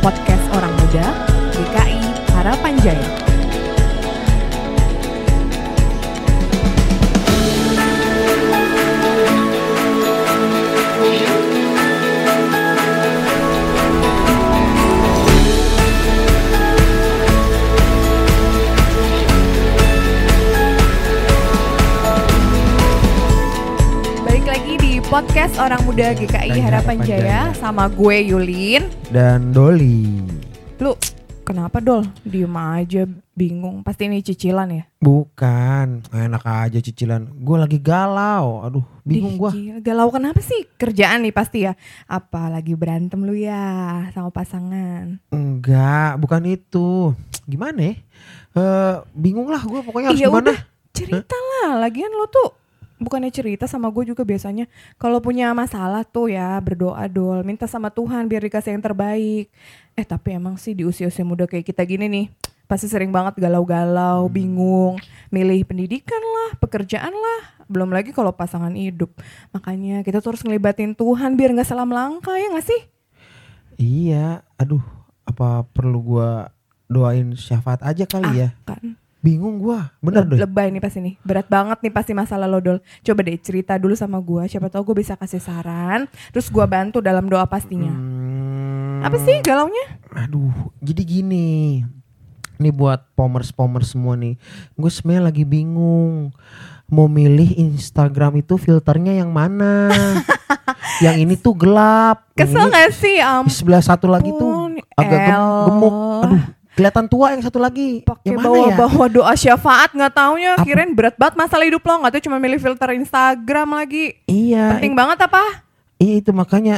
Podcast Orang Muda, DKI Harapan Jaya. Podcast Orang Muda GKI Harapan Harapan Jaya Jaya. sama gue Yulin. dan Doli. Lu kenapa Dol? Diem aja bingung. Pasti ini cicilan ya? Bukan, enak aja cicilan. Gue lagi galau. Aduh, bingung gue. Galau kenapa sih? Kerjaan nih pasti ya. Apa lagi berantem lu ya sama pasangan? Enggak, bukan itu. Gimana ya? Eh, bingung lah gue pokoknya harus Iya gimana. udah, cerita lah. Lagian lo tuh bukannya cerita sama gue juga biasanya kalau punya masalah tuh ya berdoa dol minta sama Tuhan biar dikasih yang terbaik. Eh tapi emang sih di usia-usia muda kayak kita gini nih pasti sering banget galau-galau Hmm. bingung. Milih pendidikan lah pekerjaan lah belum lagi kalau pasangan hidup. Makanya kita tuh harus ngelibatin Tuhan biar nggak salah melangkah ya nggak sih? Iya, aduh, apa perlu gue doain syafaat aja kali ya? kan Bingung gue, bener deh. lebay nih pasti nih berat banget nih pasti masalah lo dol coba deh cerita dulu sama gue siapa tahu gue bisa kasih saran terus gue bantu dalam doa pastinya Hmm, apa sih galaunya Aduh, jadi gini. Ini buat pomers-pomers semua nih. Gue sebenarnya lagi bingung. Mau milih Instagram itu filternya yang mana? yang ini tuh gelap. kesel ini gak sih di sebelah satu lagi tuh agak gem- gemuk. Aduh, kelihatan tua yang satu lagi. pakai mana ya? bawa-bawa doa syafaat nggak taunya Apa? kirain berat banget masalah hidup lo nggak tuh cuma milih filter Instagram lagi Iya, penting banget apa Iya itu makanya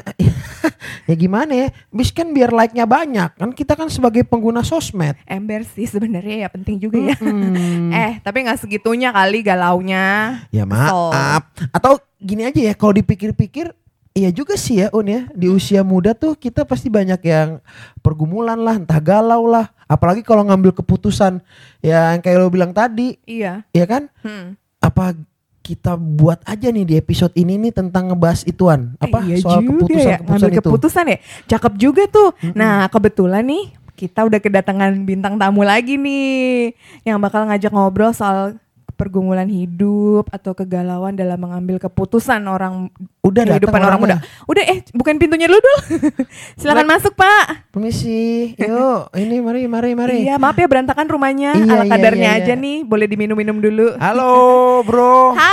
ya gimana ya? Bis kan biar like-nya banyak. Kan kita kan sebagai pengguna sosmed. ember sih sebenarnya ya penting juga ya Hmm. eh tapi nggak segitunya kali galaunya Ya maaf. Atau gini aja ya kalau dipikir-pikir Iya juga sih ya Un ya. Di usia muda tuh kita pasti banyak yang pergumulan lah Entah galau lah. Apalagi kalau ngambil keputusan Yang kayak lo bilang tadi. Iya. Ya kan? Hmm. Apa kita buat aja nih di episode ini nih tentang ngebahas ituan? Apa? Iya soal keputusan-keputusan ya, ngambil itu. keputusan ya. Cakep juga tuh. Nah kebetulan nih kita udah kedatangan bintang tamu lagi nih yang bakal ngajak ngobrol soal pergumulan hidup atau kegalauan dalam mengambil keputusan orang Udah kehidupan orang muda. Udah eh bukan pintunya dulu dulu. Silakan masuk, Pak. Permisi Yuk ini mari mari mari Iya, maaf ya berantakan rumahnya. Iya, Ala iya, kadarnya iya, aja iya. nih. Boleh diminum-minum dulu. Halo bro Hai.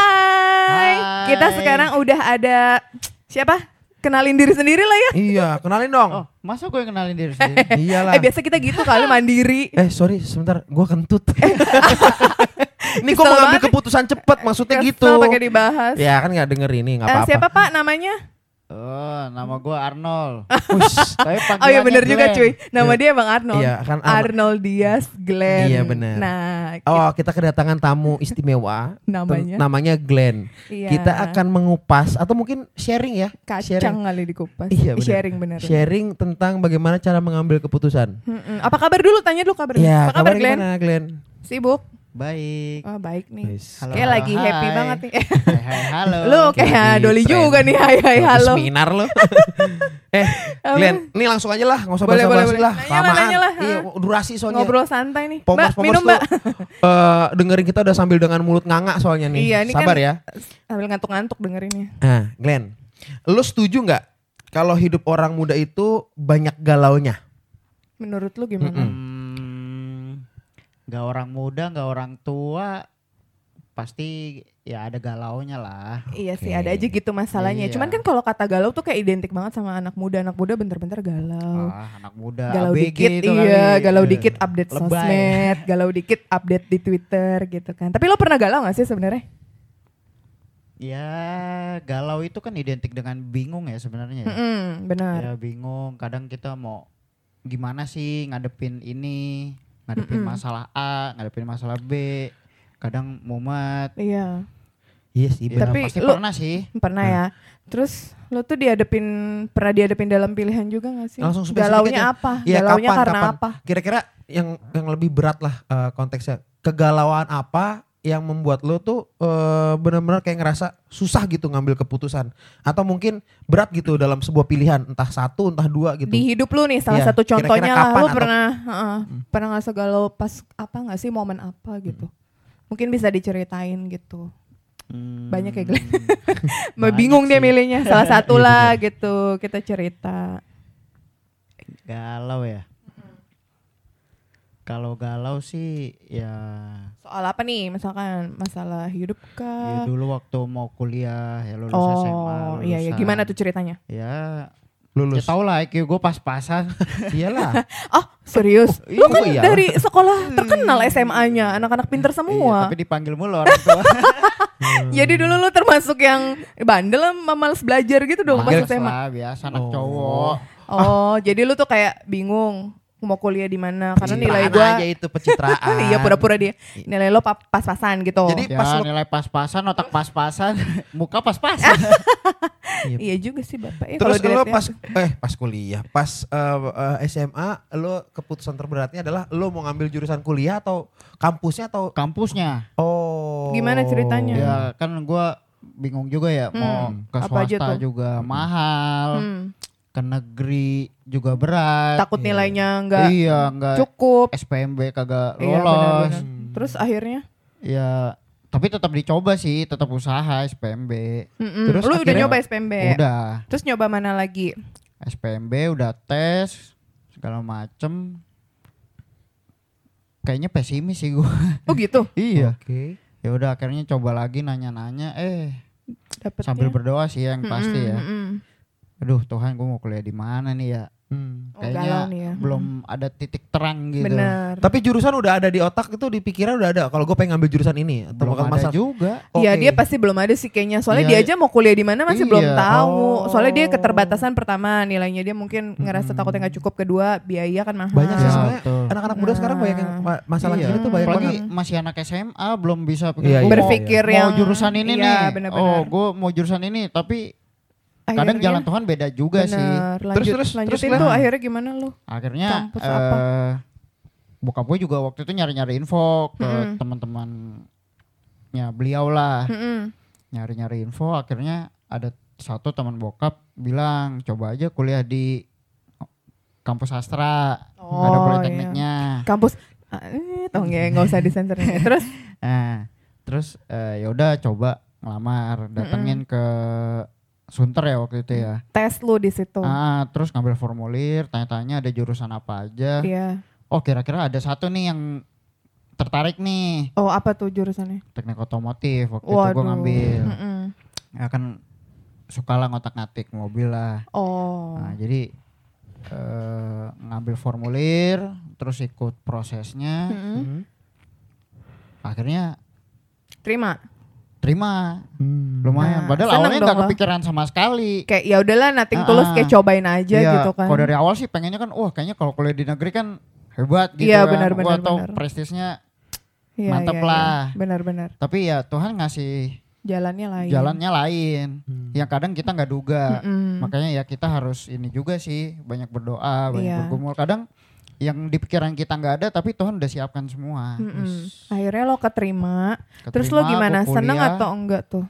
Hai. Kita sekarang udah ada siapa? Kenalin diri sendiri lah ya. Iya kenalin dong Oh, masa gue yang kenalin diri sendiri? Iyalah Eh biasa kita gitu kali mandiri. Eh sorry sebentar gua kentut Ini gua mengambil keputusan cepet maksudnya Kesel gitu pakai dibahas. Ya kan gak denger ini gak Eh, apa-apa siapa Pak namanya? oh, nama gue Arnold. Ush, Tapi Oh iya bener juga Glenn. cuy. Nama Iya. dia Bang Arnold. Iya kan Arnold Diaz Glenn. Iya, bener. Nah, Oh kita kedatangan tamu istimewa Namanya? Namanya Glenn iya. Kita akan mengupas Atau mungkin sharing ya kacang sharing. kali dikupas. Iya, bener. Sharing bener. Sharing tentang bagaimana cara mengambil keputusan Mm-mm. Apa kabar dulu? Tanya dulu kabar. Ya Apa kabar kabar Glenn? gimana Glenn Sibuk? Baik. Oh baik nih. Halo, Kayak halo, lagi happy hai. banget nih. Hai, hai, halo. Lu Oke, kayak di Doli tren. juga nih. Hai hai halo. Seminar lo Eh Glenn Ini langsung aja lah Gak usah Boleh, boleh, basa-basi boleh. lah Nanya lah, Kelamaan. nanya lah. Iya durasi soalnya Ngobrol santai nih. Pomers, mbak, minum mbak. eh, dengerin kita udah sambil dengan mulut nganga soalnya nih. Iya, ini kan- Sabar ya. Sambil ngantuk-ngantuk dengerinnya. Nah, Glenn, lu setuju nggak kalau hidup orang muda itu banyak galaunya? Menurut lu gimana? Mm-mm. Hmm, gak orang muda, gak orang tua, pasti ya ada galaunya lah. Iya sih ada aja gitu masalahnya. Iya. Cuman kan kalau kata galau tuh kayak identik banget sama anak muda. Anak muda bentar-bentar galau. Ah, anak muda, galau ABG dikit itu iya, kali. galau Eh, dikit update Lebay. sosmed, galau dikit update di Twitter gitu kan. Tapi lo pernah galau gak sih sebenarnya? Ya, galau itu kan identik dengan bingung ya sebenarnya. ya. Mm-mm, benar. Ya bingung, kadang kita mau gimana sih ngadepin ini, ngadepin Mm-mm. masalah A, ngadepin masalah B, kadang mumet. Iya, Iya sih. Ya, benar. Tapi pasti lu- pernah sih. pernah ya. Terus lo tuh dihadepin pernah dihadepin dalam pilihan juga gak sih? Langsung spesifik Galaunya aja. apa? Iya, Galaunya kapan, karena kapan? apa? Kira-kira yang yang lebih berat lah eh, konteksnya. Kegalauan apa yang membuat lo tuh eh, benar-benar kayak ngerasa susah gitu ngambil keputusan atau mungkin berat gitu dalam sebuah pilihan entah satu entah dua gitu. Di hidup lu nih salah Iya, satu contohnya lah kapan lu atau- pernah heeh, pernah ngerasa galau pas apa nggak sih momen apa gitu. Mungkin bisa diceritain gitu. Hmm, Banyak ya, Glenn. banyak Bingung dia sih. milihnya salah satu lah gitu. Kita cerita. Galau ya. Kalau galau sih ya, Soal apa nih? Misalkan masalah hidup ya kah? dulu waktu mau kuliah ya lulus oh, SMA. iya iya. lulusan. Gimana tuh ceritanya? Ya, Lulus. ya tau lah IQ gue pas-pasan. Iyalah. Oh, serius? iya, Lu kan oh iya. dari sekolah terkenal SMA-nya, anak-anak pinter Iya, semua. tapi dipanggil mulu orang tua. Jadi dulu lu termasuk yang bandel sama males belajar gitu dong pas Males SMA. lah, biasa anak Oh. cowok. Oh, jadi lu tuh kayak bingung mau kuliah di mana karena nilai gua aja itu pencitraan. iya pura-pura dia nilai lo pa- pas-pasan gitu. Jadi- Ya pas lu- nilai pas-pasan, otak pas-pasan, muka pas-pasan. iya juga sih bapak. Eh, Terus kalau lo pas eh pas kuliah, pas eh, eh, SMA lo keputusan terberatnya adalah lo mau ngambil jurusan kuliah atau kampusnya atau Kampusnya. oh Gimana ceritanya? Ya kan gua bingung juga ya mau Hmm, ke apa aja swasta juga mahal, Hmm, ke negeri juga berat. takut nilainya nggak iya, enggak cukup. SPMB kagak Iya, lolos. benar-benar. Terus akhirnya Ya, tapi tetap dicoba sih, tetap usaha SPMB. Mm-mm. Terus lu udah nyoba SPMB. Udah, Terus nyoba mana lagi? SPMB udah tes segala macem. Kayaknya pesimis sih gua. Oh gitu. iya. Oke. Ya udah akhirnya coba lagi nanya-nanya eh Dapetnya. sambil berdoa sih yang pasti ya. Mm-mm, mm-mm. Aduh, Tuhan gua mau kuliah di mana nih ya? Hmm. Oh, Kayaknya nih ya. belum ada titik terang gitu. Bener. Tapi jurusan udah ada di otak itu di pikiran udah ada. Kalau gue pengen ngambil jurusan ini atau Belum ada masalah. juga. Iya Oke. dia pasti belum ada sih kayaknya. Soalnya Iya. dia aja mau kuliah di mana masih belum Iya. tahu. Soalnya dia Oh. keterbatasan pertama nilainya dia mungkin ngerasa takutnya nggak cukup. Kedua biaya kan mahal. Banyak sih Ya, sebenarnya betul. anak-anak muda sekarang banyak yang ma- masalah Iya. gini tuh banyak Apalagi banget. masih anak SMA belum bisa Iya, pikir, iya. "Gua mau- Berpikir mau yang- jurusan ini iya, nih. benar-benar. Oh, gue mau jurusan ini tapi kadang Akhirnya- jalan Tuhan beda juga sih. Bener. Lanjut, Terus, terus, lanjutin terus, tuh akhirnya gimana lu? Akhirnya Kampus apa? eh bokap gue juga waktu itu nyari-nyari info ke Mm-mm. teman-temannya beliau lah. Mm-mm. Nyari-nyari info akhirnya ada satu teman bokap bilang coba aja kuliah di kampus sastra. Oh, ada politekniknya. Kampus Ah, eh, tau nggak nggak usah disensor. Terus Nah, terus eh, ya udah coba ngelamar, datengin ke Sunter ya waktu itu ya. tes lu di situ. Ah, terus ngambil formulir, tanya-tanya ada jurusan apa aja. Iya. Oh, kira-kira ada satu nih yang tertarik nih, Oh apa tuh jurusannya? teknik otomotif. Waktu itu Waduh. gue ngambil. Mm-mm. Ya kan suka lah ngotak-ngatik mobil lah. Oh. Nah, jadi eh, ngambil formulir, terus ikut prosesnya. Mm-mm. Hmm. Akhirnya Terima. Terima. Hmm. Lumayan. Nah, Padahal awalnya nggak kepikiran sama sekali. Kayak ya udahlah nating Ah, tulus kayak cobain aja Iya, gitu kan. Kalau dari awal sih pengennya kan, wah kayaknya kalau kuliah di negeri kan hebat gitu Iya, kan. benar, Wah, benar, atau benar. prestisnya. Iya, mantep iya, iya. lah. Benar-benar. Tapi ya Tuhan ngasih Jalannya lain. jalannya lain. Hmm. Yang kadang kita nggak duga. Mm-mm. Makanya ya kita harus ini juga sih, banyak berdoa, banyak Iya. bergumul. Kadang yang di pikiran kita nggak ada, tapi Tuhan udah siapkan semua. Mm-mm. Akhirnya lo keterima. Terus Keterima, lo gimana? Seneng atau enggak tuh?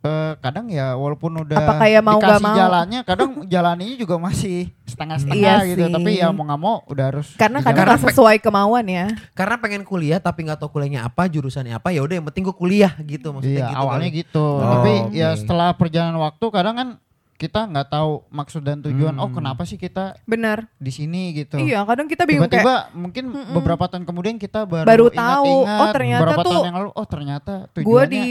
Eh, kadang ya walaupun udah Apa kayak mau nggak dikasih mau? jalannya, kadang jalannya juga masih setengah-setengah Iya gitu. sih. Tapi ya mau nggak mau udah harus. Karena dijalan. kadang Karena nggak sesuai kemauan ya. Karena pengen kuliah tapi nggak tahu kuliahnya apa, jurusannya apa, ya udah yang penting gue kuliah gitu maksudnya Iya gitu. awalnya kali. gitu. Oh, Tapi oke. ya setelah perjalanan waktu kadang kan kita nggak tahu maksud dan tujuan. Oh Hmm. kenapa sih kita Benar. di sini gitu? Iya, kadang kita bingung kayak Tiba-tiba mungkin Mm-mm. beberapa tahun kemudian kita baru, Baru tahu, oh, ternyata beberapa tuh tahun yang lalu oh ternyata gue tujuannya di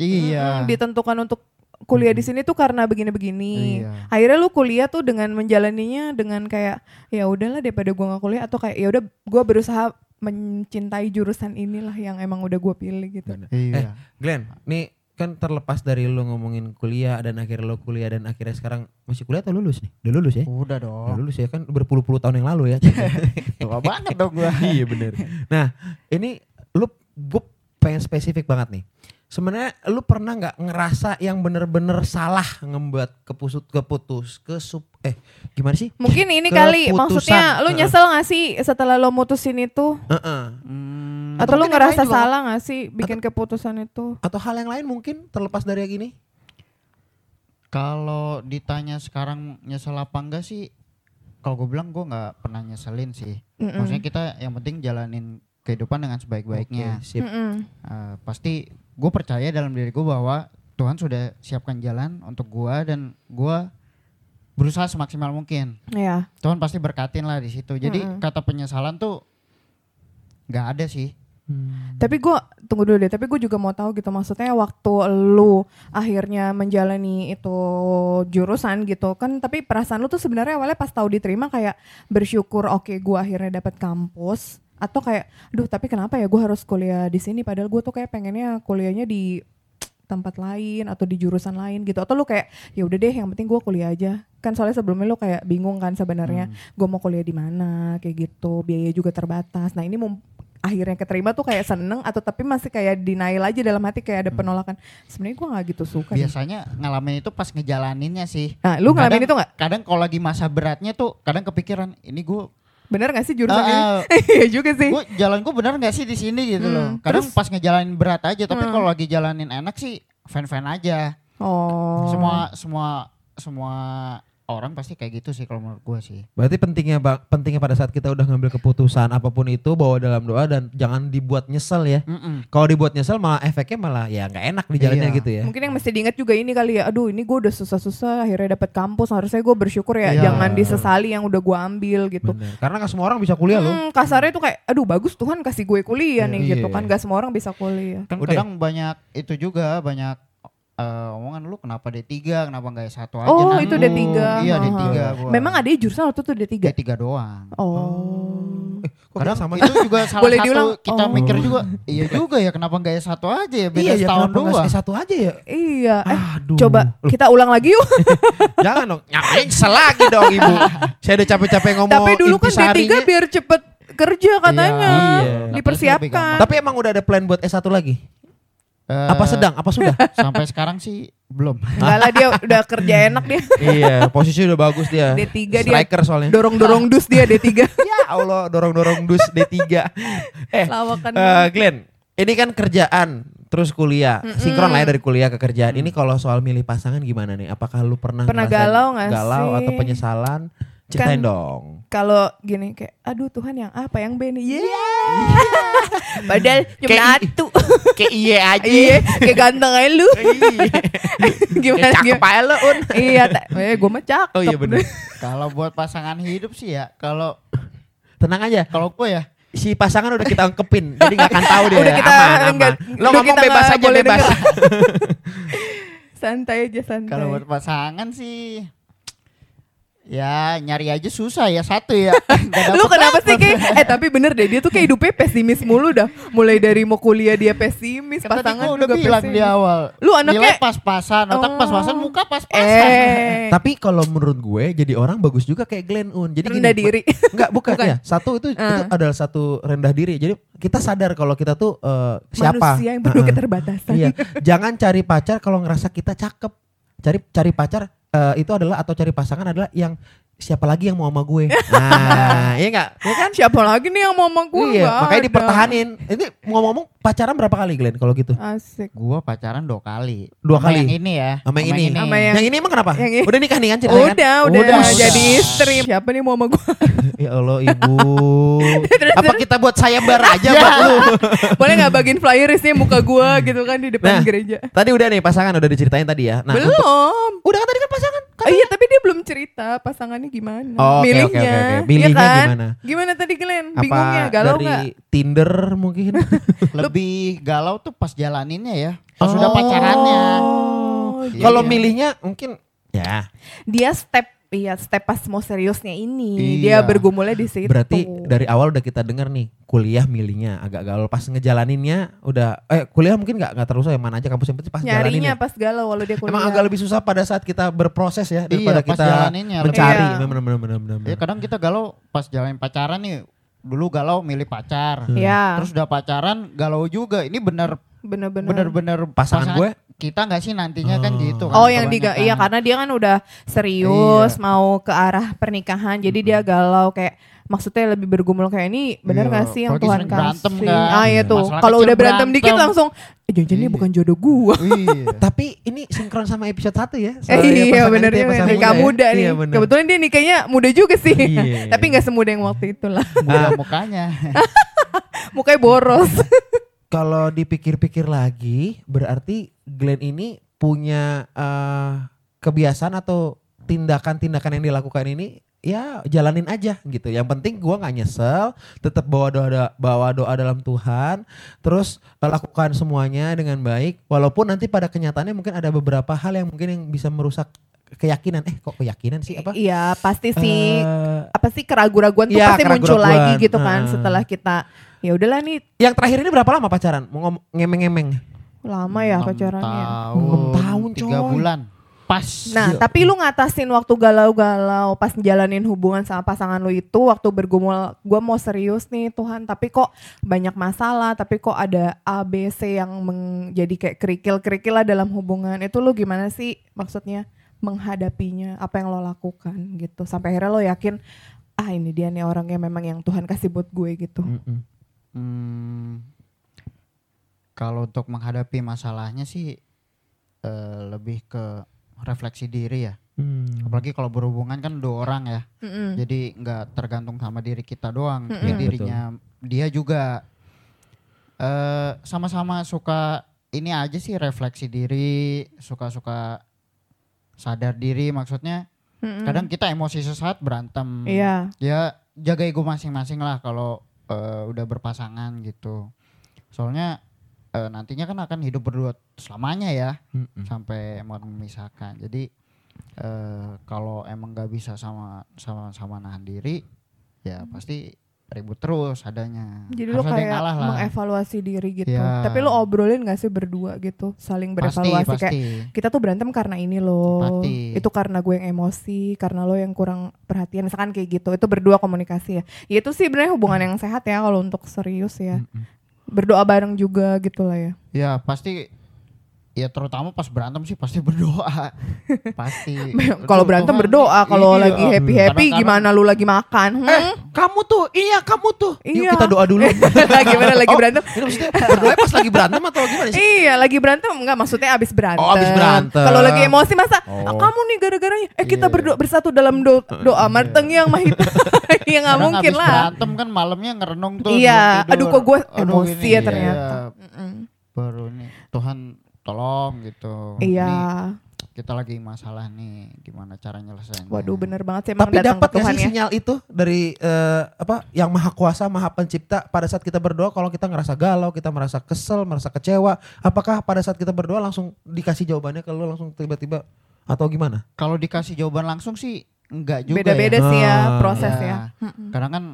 iya mm, ditentukan untuk kuliah di sini tuh karena begini-begini. Iya. Akhirnya lu kuliah tuh dengan menjalaninya dengan kayak ya udahlah daripada gua nggak kuliah atau kayak ya udah gua berusaha mencintai jurusan inilah yang emang udah gua pilih gitu. Bener. Iya. Glenn, nih kan terlepas dari lu ngomongin kuliah dan akhirnya lu kuliah dan akhirnya sekarang masih kuliah atau lulus nih? Udah lulus ya? Udah Udah dong. lulus ya kan berpuluh-puluh tahun yang lalu ya. Tua banget dong gua. iya bener. Nah ini lu gue pengen spesifik banget nih. Sebenarnya lu pernah nggak ngerasa yang bener-bener salah ngembuat kepusut keputus ke sub eh gimana sih? Mungkin ini kali Keputusan. maksudnya lu nyesel gak sih setelah lo mutusin itu? Heeh. Hmm, Atau lu mungkin yang ngerasa salah gak sih bikin keputusan itu? Atau hal yang lain mungkin terlepas dari yang gini? Kalau ditanya sekarang nyesel apa enggak sih? Kalau gue bilang gue nggak pernah nyeselin sih. Mm-mm. Maksudnya kita yang penting jalanin kehidupan dengan sebaik-baiknya. Oke, sip. Mm-mm. Eh, pasti gue percaya dalam diri gue bahwa Tuhan sudah siapkan jalan untuk gue dan gue berusaha semaksimal mungkin. Iya. Tuhan pasti berkatin lah di situ. Jadi Mm-mm. kata penyesalan tuh nggak ada sih. Hmm. Tapi gue tunggu dulu deh. Tapi gue juga mau tahu gitu. Maksudnya waktu lu akhirnya menjalani itu jurusan gitu kan. Tapi perasaan lu tuh sebenarnya awalnya pas tahu diterima kayak bersyukur. Oke, gue akhirnya dapat kampus. Atau kayak, duh tapi kenapa ya gue harus kuliah di sini? Padahal gue tuh kayak pengennya kuliahnya di tempat lain atau di jurusan lain gitu. Atau lu kayak, ya udah deh, yang penting gue kuliah aja. Kan soalnya sebelumnya lu kayak bingung kan sebenarnya. Gue mau kuliah di mana kayak gitu. Biaya juga terbatas. Nah ini mum- akhirnya keterima tuh kayak seneng atau tapi masih kayak denial aja dalam hati kayak ada penolakan sebenarnya gue nggak gitu suka. Biasanya ngalamin itu pas ngejalaninnya sih. nah lu ngalamin Kadang- itu nggak Kadang kalau lagi masa beratnya tuh kadang kepikiran ini gue bener nggak sih jurusan Ah, ini iya juga sih gue jalan gue benar nggak sih di sini gitu Hmm, loh. Kadang terus- pas ngejalanin berat aja, tapi Hmm. kalau lagi jalanin enak sih fan-fan aja. oh Semua semua semua orang pasti kayak gitu sih kalau menurut gue sih. Berarti pentingnya pentingnya pada saat kita udah ngambil keputusan apa pun itu bawa dalam doa dan jangan dibuat nyesel ya. Mm-mm. Kalau dibuat nyesel malah efeknya malah ya nggak enak di jalannya Iya. gitu ya. mungkin yang mesti diingat juga ini kali ya aduh ini gue udah susah-susah akhirnya dapet kampus harusnya gue bersyukur ya Iya. jangan disesali yang udah gue ambil gitu Bener. Karena nggak semua orang bisa kuliah loh. Hmm, kasarnya tuh kayak aduh bagus Tuhan kasih gue kuliah nih Iya. gitu kan gak semua orang bisa kuliah Kan Udah. kadang banyak itu juga banyak eh, omongan lu kenapa D3, kenapa nggak S1 aja oh nanti? itu D3 Iya Aha. D3 gua. memang ada jurusan waktu itu D3 D3 doang. oh Eh, kita sama itu juga salah Boleh satu diulang? kita Oh. mikir juga iya juga ya kenapa nggak S1 aja ya beda Iya ya setahun kenapa nggak doang. S1 aja ya? iya eh Aduh. coba kita ulang lagi yuk Jangan dong. Ngapain selagi dong ibu. Saya udah capek-capek ngomong tapi dulu kan D3 intisarinya. biar cepet kerja katanya Iya. dipersiapkan Tapi emang udah ada plan buat S1 lagi? Eh, Apa sedang? Apa sudah? Sampai sekarang sih belum. Enggak lah dia udah kerja enak dia iya, posisi udah bagus dia. D3 dia Striker soalnya. dorong-dorong dus dia D3 ya Allah, dorong-dorong dus D3. Eh, lawakan eh, Glenn, ini kan kerjaan terus kuliah, sinkron lah ya dari kuliah ke kerjaan. Ini kalau soal milih pasangan gimana nih? Apakah lu pernah Pernah galau nggak galau sih? atau penyesalan? Ceritain Kan- dong. kalau gini kayak aduh Tuhan yang apa yang B nih yeah. padahal cuma Kayak- satu Kayak iya aja. iya kayak ganteng aja lu gimana Kayak cakep gimana aja lo, Un. iya eh gue mah cakep Oh iya bener. Kalau buat pasangan hidup sih ya, kalau Tenang aja. kalau gue ya Si pasangan udah kita angkepin, jadi nggak akan tahu dia. Udah kita aman, aman. enggak- Lo udah ngomong kita bebas aja, bebas. santai aja santai kalau buat pasangan sih ya nyari aja susah ya satu ya. Lu kenapa sih kayak eh tapi bener deh dia tuh kayak hidupnya pesimis mulu dah mulai dari mau kuliah dia pesimis tadi pasangan gua udah juga bilang pesimis di awal. Lu anaknya- Nilai pas-pasan, otak Oh. pas-pasan, muka pas-pasan. eh Tapi kalau menurut gue jadi orang bagus juga kayak Glenn Un. Jadi rendah gini, diri Enggak, bukan, Bukan. ya. Satu itu itu Ah. adalah satu rendah diri. Jadi kita sadar kalau kita tuh eh, siapa. manusia yang penuh Heeh. keterbatasan Iya. Jangan cari pacar kalau ngerasa kita cakep. Cari cari pacar eh, itu adalah atau cari pasangan adalah yang siapa lagi yang mau sama gue. Nah, iya enggak? Iya kan? siapa lagi nih yang mau sama gue iya, makanya ada. dipertahanin. Ini ngomong-ngomong pacaran berapa kali Glenn kalau gitu? asik Gua pacaran dua kali. Dua Sama kali? Yang ini ya. Sama yang ini? Sama yang- Yang ini emang kenapa? yang ini. Udah nikah nih kan ceritanya kan? udah, udah Udah. jadi istri siapa nih mau sama gue Ya Allah ibu. Apa kita buat sayembar aja buat lu? boleh nggak bagiin flyer isinya muka gue gitu kan di depan Nah, gereja Tadi udah nih pasangan udah diceritain tadi ya. Nah, belum untuk- udah kan tadi kan pasangan. Oh, iya tapi dia belum cerita gimana Oh, milihnya oke, oke, oke. Iya Milihnya kan? gimana? gimana tadi Glenn Apa bingungnya galau dari nggak Tinder mungkin? Lebih galau tuh pas jalaninnya ya. Oh. Pas sudah pacarannya. Oh, Iya, Kalau iya. milihnya mungkin ya dia step iya step pas mau seriusnya ini dia Iya. bergumulnya di situ berarti dari awal udah kita dengar nih kuliah milihnya agak galau pas ngejalaninnya udah eh kuliah mungkin nggak nggak terus yang mana aja kampus yang penting pas nyarinya jalaninnya. pas galau walau dia kuliah Emang agak lebih susah pada saat kita berproses ya daripada Iya, pas kita mencari. Iya. Bener bener bener bener. Ya kadang kita galau pas jalanin pacaran nih. Dulu galau milih pacar. ya Terus udah pacaran galau juga. Ini bener bener-bener bener-bener Pasangan gue? kita nggak sih nantinya kan Oh. gitu kan. Oh yang diga iya karena dia kan udah serius Iya. mau ke arah pernikahan jadi dia galau kayak maksudnya lebih bergumul kayak ini bener Iya, gak sih yang Tuhan kasih kan. ah iya tuh Masalah kalau udah berantem dikit berantem. langsung eh, jangan-jangan ini Iya. bukan jodoh gua iya. Tapi ini sinkron sama episode 1 ya. Eh, iya pasangan bener ya, pasangan nikah ya. muda nih Iya, bener. kebetulan dia nikahnya muda juga sih Iya. tapi nggak semuda yang waktu itu lah Muda mukanya. mukanya boros Kalau dipikir-pikir lagi, berarti Glenn ini punya eh, kebiasaan atau tindakan-tindakan yang dilakukan ini ya jalanin aja gitu. Yang penting gua nggak nyesel, tetap bawa doa bawa doa dalam Tuhan, terus lakukan semuanya dengan baik. Walaupun nanti pada kenyataannya mungkin ada beberapa hal yang mungkin yang bisa merusak keyakinan. Eh kok keyakinan sih apa? iya pasti sih Eh, apa sih keraguan-raguan tuh Iya, pasti muncul lagi gitu kan Heeh. setelah kita ya udahlah nih yang terakhir ini berapa lama pacaran? Mau ngomong ngemeng-ngemeng. lama ya pacarannya Tahun, Enam tahun, Tiga coy. bulan. Pas. Nah, Iya. tapi lu ngatasin waktu galau-galau pas jalanin hubungan sama pasangan lu itu waktu bergumul, gua mau serius nih Tuhan, tapi kok banyak masalah, tapi kok ada A, B, C yang menjadi kayak kerikil-kerikil lah dalam hubungan. Itu lu gimana sih maksudnya menghadapinya? Apa yang lo lakukan gitu? Sampai akhirnya lo yakin, ah ini dia nih orangnya memang yang Tuhan kasih buat gue gitu. Mm-mm. Hmm, kalau untuk menghadapi masalahnya sih eh, lebih ke refleksi diri ya. Hmm. Apalagi kalau berhubungan kan dua orang ya. Mm-mm. Jadi nggak tergantung sama diri kita doang, Mm-mm. ya dirinya dia juga eh sama-sama suka ini aja sih refleksi diri, suka-suka sadar diri maksudnya. Mm-mm. Kadang kita emosi sesaat berantem. Iya. Ya jaga ego masing-masing lah kalau eh, udah berpasangan gitu. Soalnya eh, nantinya kan akan hidup berdua selamanya ya Mm-mm. sampai mau memisahkan. Jadi eh kalau emang nggak bisa sama sama sama nahan diri, ya pasti ribut terus adanya. Jadi lu Harus ada yang kayak ngalah lah. mengevaluasi diri gitu. Iya. Tapi lu obrolin gak sih berdua gitu, saling Pasti berevaluasi pasti. kayak kita tuh berantem karena ini loh. Pasti. Itu karena gue yang emosi, karena lo yang kurang perhatian. Misalkan kayak gitu. Itu berdua komunikasi ya. Ya itu sih sebenarnya hubungan yang sehat ya kalau untuk serius ya. Mm-mm. Berdoa bareng juga gitu lah ya. Ya pasti ya terutama pas berantem sih pasti berdoa. pasti. kalau berantem Tuhan, berdoa, kalau iya. lagi happy-happy gimana lu lagi makan? Hmm? Eh, kamu tuh, iya kamu tuh. Yuk Iya. kita doa dulu. gimana lagi Oh, berantem? Ini maksudnya berdoa pas lagi berantem atau gimana sih? Iya lagi berantem enggak maksudnya abis berantem. Oh, abis berantem. Kalau lagi emosi masa Oh. "Ah, kamu nih gara-garanya eh kita Iya. berdoa bersatu dalam do doa marteng yang mahita. ya nggak Kadang mungkin abis lah. berantem kan malamnya ngerenung tuh. Iya, aduh kok gue emosi ya ternyata. iya, baru nih Tuhan tolong gitu. Iya. Nih, kita lagi masalah nih, gimana cara nyelesainnya? Waduh bener banget sih emang Tapi datang dapat gak Tuhan sih ya. sinyal itu dari eh, apa yang maha kuasa, maha pencipta pada saat kita berdoa kalau kita ngerasa galau, kita merasa kesel, merasa kecewa, apakah pada saat kita berdoa langsung dikasih jawabannya ke lu langsung tiba-tiba atau gimana? Kalau dikasih jawaban langsung sih enggak juga Beda-beda ya. sih ya Ah. proses Iya. ya. Karena kan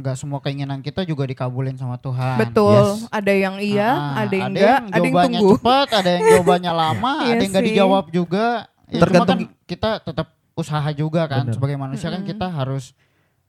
enggak semua keinginan kita juga dikabulin sama Tuhan. Betul. yes. Ada yang iya, Ah, ada yang enggak, ada yang jawabannya tunggu. cepat, ada yang jawabannya lama, Iya ada yang enggak sih. dijawab juga. Ya, cuma Tergantung kan kita tetap usaha juga kan Bener. sebagai manusia kan Mm-mm. kita harus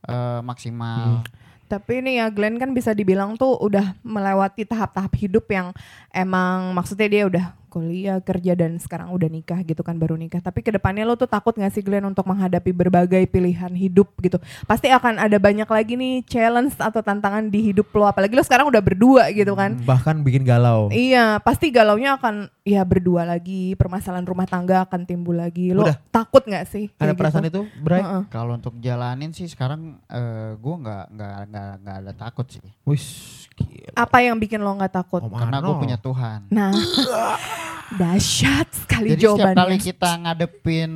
eh, maksimal. Tapi ini ya Glenn kan bisa dibilang tuh udah melewati tahap-tahap hidup yang emang maksudnya dia udah kuliah, kerja dan sekarang udah nikah gitu kan baru nikah. Tapi ke depannya lo tuh takut gak sih Glenn untuk menghadapi berbagai pilihan hidup gitu. Pasti akan ada banyak lagi nih challenge atau tantangan di hidup lo. Apalagi lo sekarang udah berdua gitu kan. Bahkan bikin galau. Iya, pasti galaunya akan ya berdua lagi, permasalahan rumah tangga akan timbul lagi. Lo Udah. takut nggak sih? Ada kayak perasaan gitu? itu, Bray? Heeh. Kalau untuk jalanin sih sekarang eh, gua nggak nggak nggak nggak ada takut sih. Wis, gila. Apa yang bikin lo nggak takut? Om Karena gue punya Tuhan. Nah, dahsyat sekali Jadi setiap kali jawabannya. kita ngadepin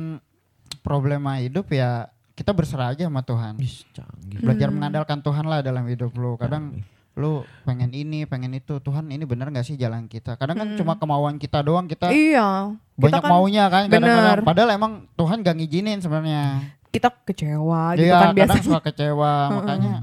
problema hidup ya kita berserah aja sama Tuhan. Canggih. Belajar Hmm. mengandalkan Tuhan lah dalam hidup lu. Kadang lu pengen ini, pengen itu. Tuhan ini bener gak sih jalan kita? Kadang kan Hmm. cuma kemauan kita doang kita Iya, banyak kan- maunya kan kadang-kadang. Bener. Padahal emang Tuhan gak ngizinin sebenarnya. kita kecewa gitu Iya, kan kadang biasanya. suka kecewa. Makanya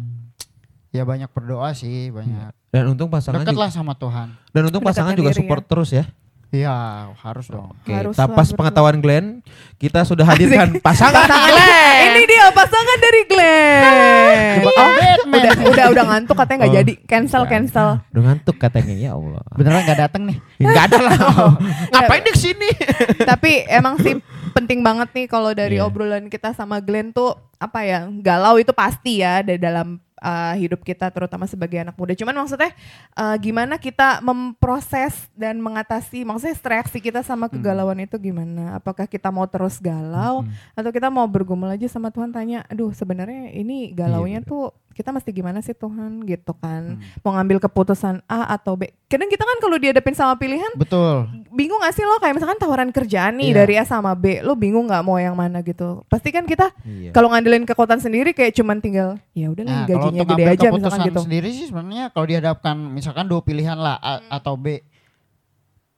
ya banyak berdoa sih, banyak. Dan untung pasangan Deket juga, lah sama Tuhan. dan untung pasangan juga diri support terus ya. Iya, harus dong. Oke, tapas lah, pengetahuan Glenn, kita sudah hadirkan pasangan Pasangan Glenn. ini dia pasangan dari Glenn. Coba Oh, Batman. udah udah udah ngantuk katanya nggak Oh. jadi. Cancel cancel. Udah ngantuk katanya, ya Allah. Beneran gak datang nih. Enggak ada lah. Ngapain di sini? Tapi emang sih penting banget nih kalau dari Iya. obrolan kita sama Glenn tuh apa ya galau itu pasti ya di dalam uh, hidup kita terutama sebagai anak muda. Cuman maksudnya uh, gimana kita memproses dan mengatasi maksudnya reaksi kita sama kegalauan itu gimana? Apakah kita mau terus galau atau kita mau bergumul aja sama Tuhan tanya, aduh sebenarnya ini galaunya Iya, tuh kita mesti gimana sih Tuhan gitu kan? Hmm. Mau ngambil keputusan A atau B. Kadang kita kan kalau dihadapin sama pilihan Betul. bingung gak sih lo kayak misalkan tawaran kerjaan nih Iya. dari A sama B lo bingung nggak mau yang mana gitu pasti kan kita Iya. kalau ngandelin kekuatan sendiri kayak cuman tinggal ya udah Nah, gajinya gede aja misalkan gitu sendiri sih sebenarnya kalau dihadapkan misalkan dua pilihan lah A atau B,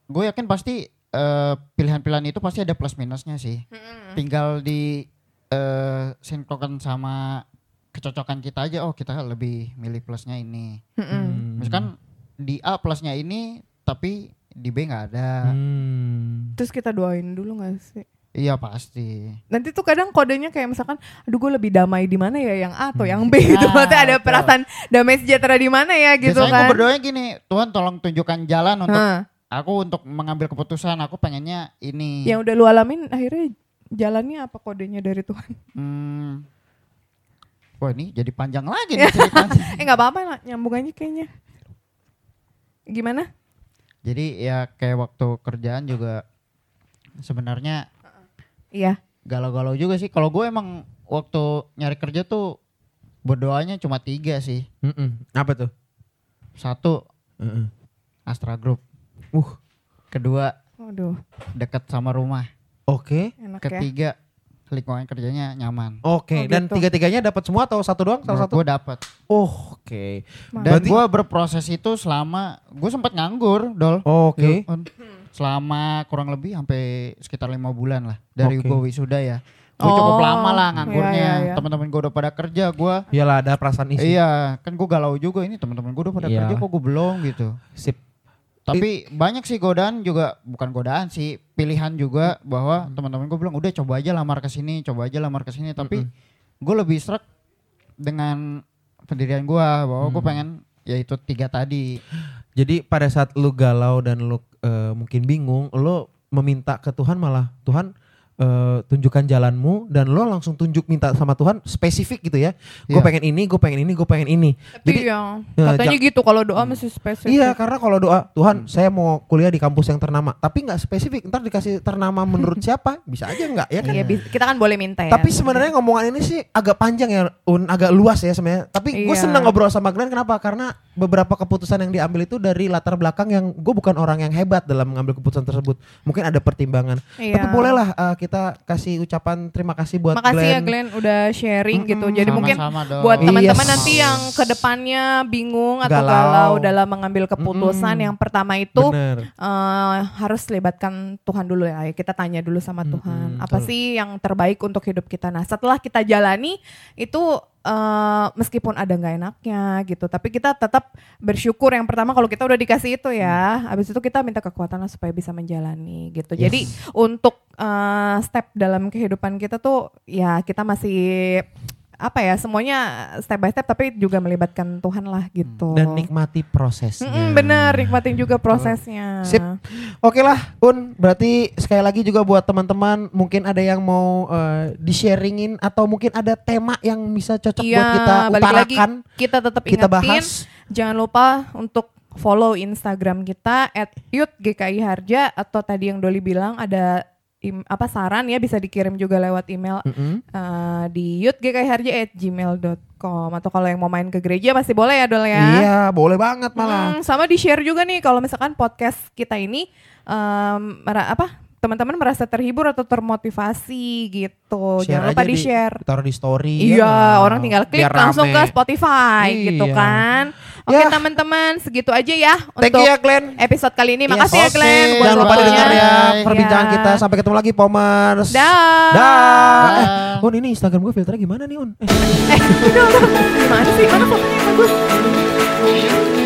gue yakin pasti eh, pilihan-pilihan itu pasti ada plus minusnya sih. Tinggal di eh, sinkronkan sama kecocokan kita aja. Oh kita lebih milih plusnya ini. Hmm. Misalkan di A plusnya ini, tapi di B nggak ada. Hmm. terus kita doain dulu gak sih Iya pasti. nanti tuh kadang kodenya kayak misalkan aduh gue lebih damai di mana ya yang A atau yang B gitu Nah, maksudnya ada betul. perasaan damai sejahtera di mana ya gitu Biasanya kan gue berdoa gini, Tuhan tolong tunjukkan jalan untuk Hah, aku untuk mengambil keputusan. Aku pengennya ini. yang udah lu alamin akhirnya jalannya apa kodenya dari Tuhan Hmm. Wah ini jadi panjang lagi nih ceritanya. eh nggak apa-apa lah nyambung aja kayaknya gimana jadi ya kayak waktu kerjaan juga sebenarnya iya galau-galau juga sih. Kalau gue emang waktu nyari kerja tuh berdoanya cuma tiga sih. Mm-mm. Apa tuh? Satu Mm-mm. Astra Group. Uh, Kedua waduh dekat sama rumah. oke. enak ya Ketiga lingkungan kerjanya nyaman. Oke, Oh, dan gitu. tiga-tiganya dapat semua atau satu doang? Salah satu? Gue dapat. Oh, oke. Mantap. Dan Berarti- gue berproses itu selama gue sempat nganggur, dol. Oke. Ya, on. Selama kurang lebih sampai sekitar lima bulan lah dari Oke. gue wisuda ya. Gue Oh, cukup lama lah iya, nganggurnya. iya, iya. Teman-teman gue udah pada kerja, gue Iyalah ada perasaan isi. iya kan gue galau juga ini teman-teman gue udah pada Iya. kerja kok gue belum gitu. Sip. Tapi banyak sih godaan juga bukan godaan sih pilihan juga bahwa teman-teman gue bilang udah coba aja lamar ke sini, coba aja lamar ke sini. Tapi gue lebih struck dengan pendirian gue bahwa gue pengen ya itu tiga tadi. Jadi pada saat lu galau dan lu eh, mungkin bingung, lu meminta ke Tuhan malah Tuhan eh, tunjukkan jalanmu dan lo langsung tunjuk minta sama Tuhan spesifik gitu ya. Gue Iya. pengen ini, gue pengen ini, gue pengen ini. Tapi Jadi yang ya, katanya gitu kalau doa mesti spesifik. Iya karena kalau doa Tuhan saya mau kuliah di kampus yang ternama tapi nggak spesifik ntar dikasih ternama menurut siapa bisa aja nggak ya kan Iya, kita kan boleh minta ya. tapi sebenarnya ngomongan ini sih agak panjang ya un agak luas ya sebenarnya tapi gue Iya. seneng ngobrol sama Glenn kenapa karena beberapa keputusan yang diambil itu dari latar belakang yang gue bukan orang yang hebat dalam mengambil keputusan tersebut mungkin ada pertimbangan Iya. tapi bolehlah uh, kita kasih ucapan terima kasih buat Makasih ya Glenn Glenn udah sharing gitu. Jadi mungkin Sama-sama dong. buat Iya, teman-teman sama. nanti yang ke depannya bingung atau Galau. galau, dalam mengambil keputusan, Mm-mm. yang pertama itu bener eh, harus libatkan Tuhan dulu ya. Kita tanya dulu sama Tuhan, apa betul. sih yang terbaik untuk hidup kita. Nah, setelah kita jalani itu eh, meskipun ada nggak enaknya gitu, tapi kita tetap bersyukur. Yang pertama kalau kita udah dikasih itu ya, habis itu kita minta kekuatan lah supaya bisa menjalani gitu. Yes. Jadi untuk eh, step dalam kehidupan kita tuh ya kita masih apa ya semuanya step by step tapi juga melibatkan Tuhan lah gitu. dan nikmati prosesnya Mm-mm, bener nikmatin juga prosesnya. Sip. Oke lah, Un. Berarti sekali lagi juga buat teman-teman mungkin ada yang mau eh, di-sharingin atau mungkin ada tema yang bisa cocok Iya, buat kita balik lagi utarakan, kita tetap kita ingetin bahas. jangan lupa untuk follow Instagram kita @yut_gki_harja atau tadi yang Doli bilang ada im- apa saran ya bisa dikirim juga lewat email Mm-mm. eh, di yutgkiharja@gmail.com atau kalau yang mau main ke gereja masih boleh ya Dol ya. Iya, boleh banget malah. Hmm, sama di share juga nih kalau misalkan podcast kita ini mera- apa teman-teman merasa terhibur atau termotivasi gitu. Share Jangan lupa di share. Taruh di story. Iya, ya. orang tinggal klik Biar langsung rame. ke Spotify gitu Iya. kan. Oke Ya. teman-teman, segitu aja ya Thank untuk you ya Glenn. episode kali ini. Yes. Makasih ya Oke, Glenn buat Jangan lupa Bye. didengar ya Bye. perbincangan Ya. kita. Sampai ketemu lagi Pomers. Dah. Dah. Eh, Un ini Instagram gue filternya gimana nih Un? Eh. Eh. Gimana sih? Mana fotonya yang bagus?